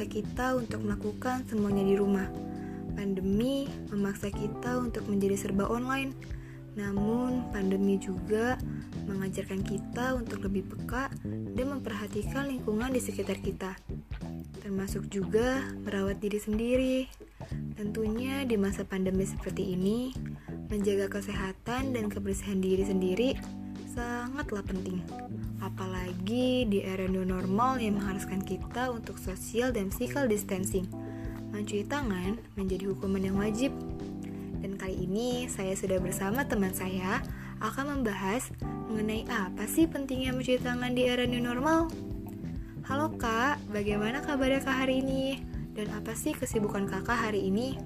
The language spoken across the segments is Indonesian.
memaksa kita untuk melakukan semuanya di rumah. Pandemi memaksa kita untuk menjadi serba online. Namun, pandemi juga mengajarkan kita untuk lebih peka dan memperhatikan lingkungan di sekitar kita. Termasuk juga merawat diri sendiri. Tentunya di masa pandemi seperti ini, menjaga kesehatan dan kebersihan diri sendiri sangatlah penting. Apalagi di era new normal yang mengharuskan kita untuk social dan physical distancing. Mencuci tangan menjadi hukuman yang wajib. Dan kali ini saya sudah bersama teman saya akan membahas mengenai apa sih pentingnya mencuci tangan di era new normal. Halo kak, bagaimana kabarnya kak hari ini? Dan apa sih kesibukan kakak hari ini?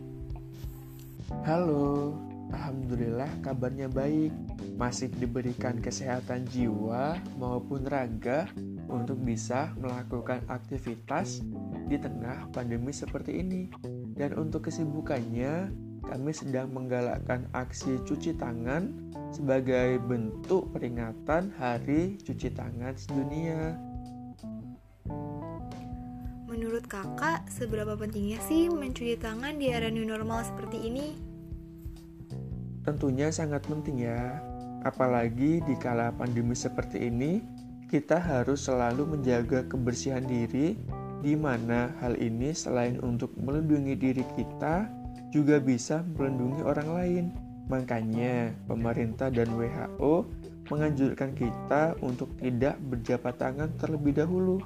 Halo, Alhamdulillah kabarnya baik masih diberikan kesehatan jiwa maupun raga untuk bisa melakukan aktivitas di tengah pandemi seperti ini. Dan untuk kesibukannya, kami sedang menggalakkan aksi cuci tangan sebagai bentuk peringatan Hari Cuci Tangan Sedunia. Menurut kakak, seberapa pentingnya sih mencuci tangan di era new normal seperti ini? Tentunya sangat penting ya, Apalagi di kala pandemi seperti ini, kita harus selalu menjaga kebersihan diri, di mana hal ini selain untuk melindungi diri kita, juga bisa melindungi orang lain. Makanya, pemerintah dan WHO menganjurkan kita untuk tidak berjabat tangan terlebih dahulu,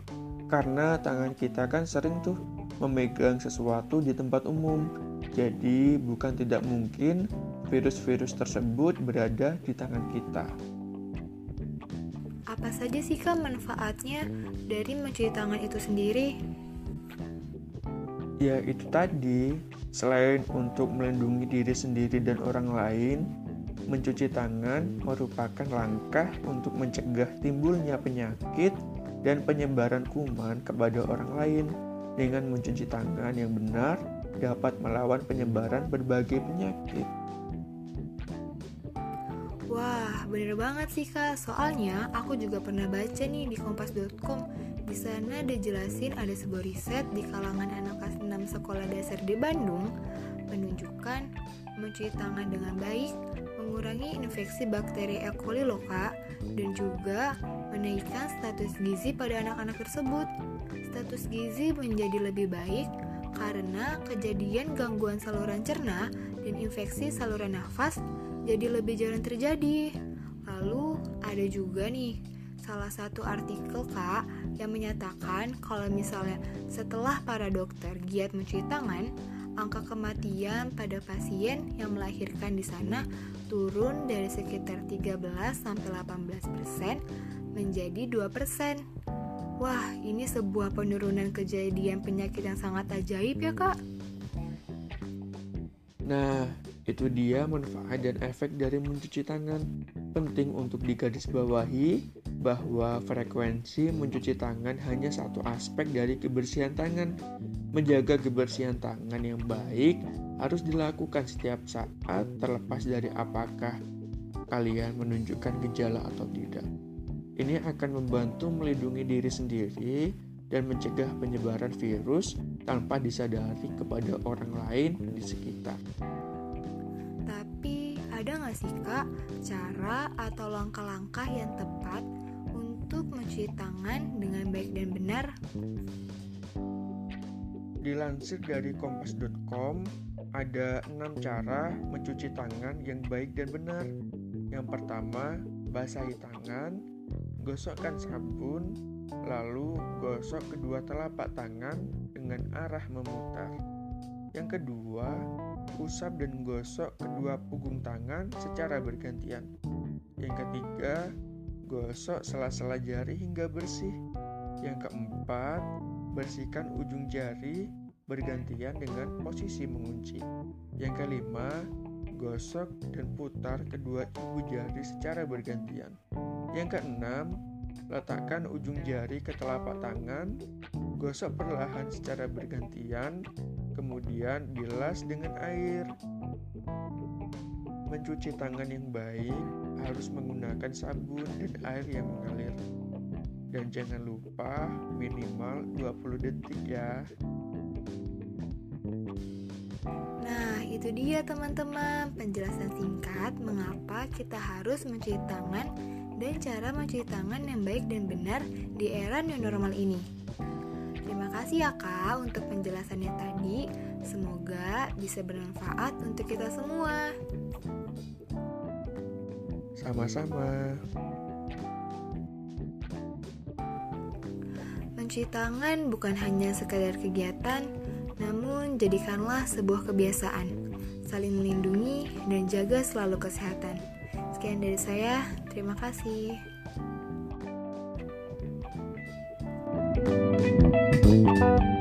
karena tangan kita kan sering tuh memegang sesuatu di tempat umum. Jadi, bukan tidak mungkin virus-virus tersebut berada di tangan kita. Apa saja sih kak manfaatnya dari mencuci tangan itu sendiri? Ya itu tadi, selain untuk melindungi diri sendiri dan orang lain, mencuci tangan merupakan langkah untuk mencegah timbulnya penyakit dan penyebaran kuman kepada orang lain. Dengan mencuci tangan yang benar, dapat melawan penyebaran berbagai penyakit. Bener banget sih kak. Soalnya aku juga pernah baca nih di kompas.com. Di sana ada jelasin ada sebuah riset di kalangan anak kelas 6 sekolah dasar di Bandung menunjukkan mencuci tangan dengan baik mengurangi infeksi bakteri E. coli loh kak dan juga menaikkan status gizi pada anak-anak tersebut. Status gizi menjadi lebih baik karena kejadian gangguan saluran cerna dan infeksi saluran nafas jadi lebih jarang terjadi. Lalu ada juga nih salah satu artikel kak yang menyatakan kalau misalnya setelah para dokter giat mencuci tangan, angka kematian pada pasien yang melahirkan di sana turun dari sekitar 13 sampai 18 persen menjadi 2 persen. Wah, ini sebuah penurunan kejadian penyakit yang sangat ajaib ya kak. Nah, itu dia manfaat dan efek dari mencuci tangan. Penting untuk digarisbawahi bahwa frekuensi mencuci tangan hanya satu aspek dari kebersihan tangan. Menjaga kebersihan tangan yang baik harus dilakukan setiap saat terlepas dari apakah kalian menunjukkan gejala atau tidak. Ini akan membantu melindungi diri sendiri dan mencegah penyebaran virus tanpa disadari kepada orang lain di sekitar. Ada nggak sih kak cara atau langkah-langkah yang tepat untuk mencuci tangan dengan baik dan benar? Dilansir dari kompas.com, ada enam cara mencuci tangan yang baik dan benar. Yang pertama, basahi tangan, gosokkan sabun, lalu gosok kedua telapak tangan dengan arah memutar. Yang kedua, usap dan gosok kedua punggung tangan secara bergantian. Yang ketiga, gosok sela-sela jari hingga bersih. Yang keempat, bersihkan ujung jari bergantian dengan posisi mengunci. Yang kelima, gosok dan putar kedua ibu jari secara bergantian. Yang keenam, Letakkan ujung jari ke telapak tangan, gosok perlahan secara bergantian, kemudian bilas dengan air. Mencuci tangan yang baik harus menggunakan sabun dan air yang mengalir. Dan jangan lupa minimal 20 detik ya. Nah, itu dia teman-teman penjelasan singkat mengapa kita harus mencuci tangan dan cara mencuci tangan yang baik dan benar di era new normal ini. Kasih ya kak untuk penjelasannya tadi. Semoga bisa bermanfaat untuk kita semua. Sama-sama. Mencuci tangan bukan hanya sekadar kegiatan, namun jadikanlah sebuah kebiasaan. Saling melindungi dan jaga selalu kesehatan. Sekian dari saya, terima kasih. Música